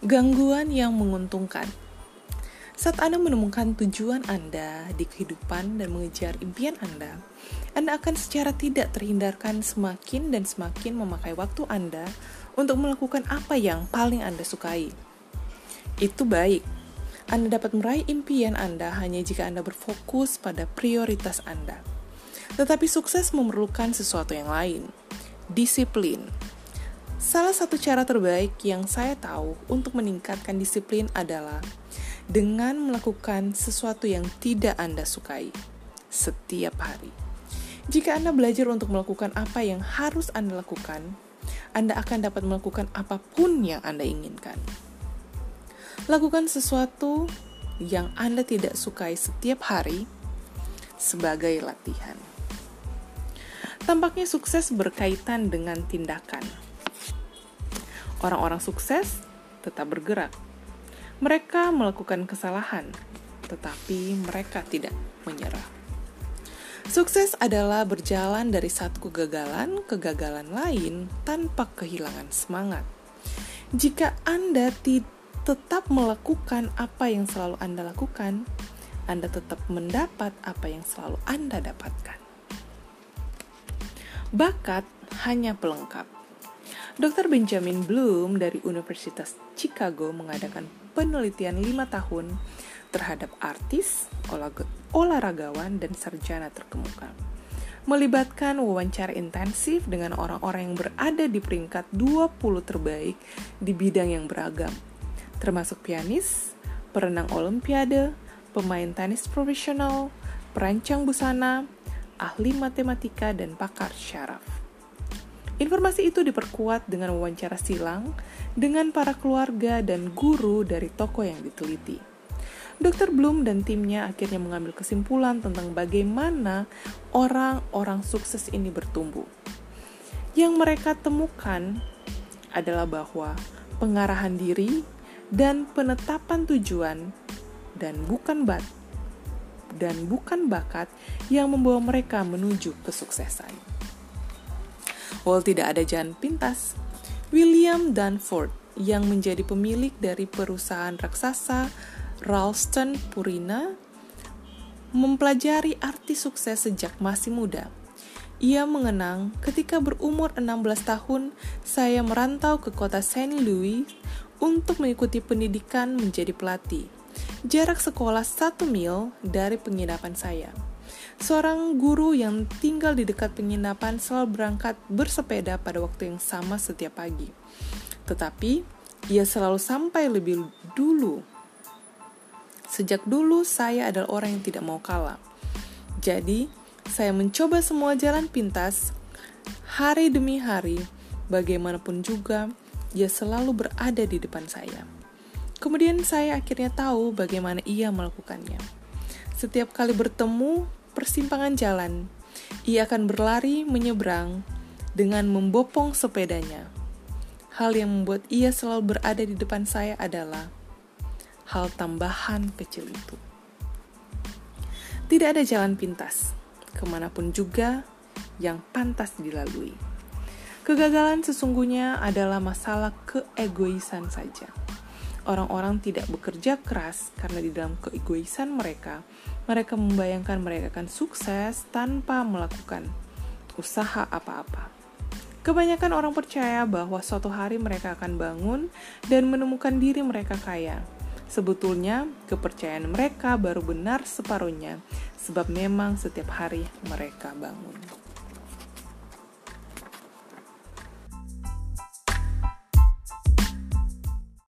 Gangguan yang menguntungkan. Saat Anda menemukan tujuan Anda di kehidupan dan mengejar impian Anda, Anda akan secara tidak terhindarkan semakin dan semakin memakai waktu Anda untuk melakukan apa yang paling Anda sukai. Itu baik. Anda dapat meraih impian Anda hanya jika Anda berfokus pada prioritas Anda. Tetapi sukses memerlukan sesuatu yang lain, disiplin. Salah satu cara terbaik yang saya tahu untuk meningkatkan disiplin adalah dengan melakukan sesuatu yang tidak Anda sukai setiap hari. Jika Anda belajar untuk melakukan apa yang harus Anda lakukan, Anda akan dapat melakukan apa pun yang Anda inginkan. Lakukan sesuatu yang Anda tidak sukai setiap hari sebagai latihan. Tampaknya sukses berkaitan dengan tindakan Orang-orang sukses tetap bergerak. Mereka melakukan kesalahan, tetapi mereka tidak menyerah. Sukses adalah berjalan dari satu kegagalan ke kegagalan lain tanpa kehilangan semangat. Jika Anda tetap melakukan apa yang selalu Anda lakukan, Anda tetap mendapat apa yang selalu Anda dapatkan. Bakat hanya pelengkap Dr. Benjamin Bloom dari Universitas Chicago mengadakan penelitian 5 tahun terhadap artis, olahragawan, dan sarjana terkemuka. Melibatkan wawancara intensif dengan orang-orang yang berada di peringkat 20 terbaik di bidang yang beragam, termasuk pianis, perenang olimpiade, pemain tenis profesional, perancang busana, ahli matematika, dan pakar syaraf. Informasi itu diperkuat dengan wawancara silang dengan para keluarga dan guru dari toko yang diteliti. Dr. Bloom dan timnya akhirnya mengambil kesimpulan tentang bagaimana orang-orang sukses ini bertumbuh. Yang mereka temukan adalah bahwa pengarahan diri dan penetapan tujuan dan bukan bat dan bukan bakat yang membawa mereka menuju kesuksesan. Walau tidak ada jalan pintas, William Danford yang menjadi pemilik dari perusahaan raksasa Ralston Purina mempelajari arti sukses sejak masih muda. Ia mengenang ketika berumur 16 tahun, saya merantau ke kota Saint Louis untuk mengikuti pendidikan menjadi pelatih. Jarak sekolah satu mil dari penginapan saya. Seorang guru yang tinggal di dekat penginapan selalu berangkat bersepeda pada waktu yang sama setiap pagi. Tetapi, ia selalu sampai lebih dulu. Sejak dulu, saya adalah orang yang tidak mau kalah. Jadi, saya mencoba semua jalan pintas, hari demi hari, bagaimanapun juga, ia selalu berada di depan saya. Kemudian saya akhirnya tahu bagaimana ia melakukannya. Setiap kali bertemu, persimpangan jalan, ia akan berlari menyeberang dengan membopong sepedanya. Hal yang membuat ia selalu berada di depan saya adalah hal tambahan kecil itu. Tidak ada jalan pintas, ke mana pun juga yang pantas dilalui. Kegagalan sesungguhnya adalah masalah keegoisan saja. Orang-orang tidak bekerja keras karena di dalam keegoisan mereka, mereka membayangkan mereka akan sukses tanpa melakukan usaha apa-apa. Kebanyakan orang percaya bahwa suatu hari mereka akan bangun dan menemukan diri mereka kaya. Sebetulnya, kepercayaan mereka baru benar separuhnya, sebab memang setiap hari mereka bangun.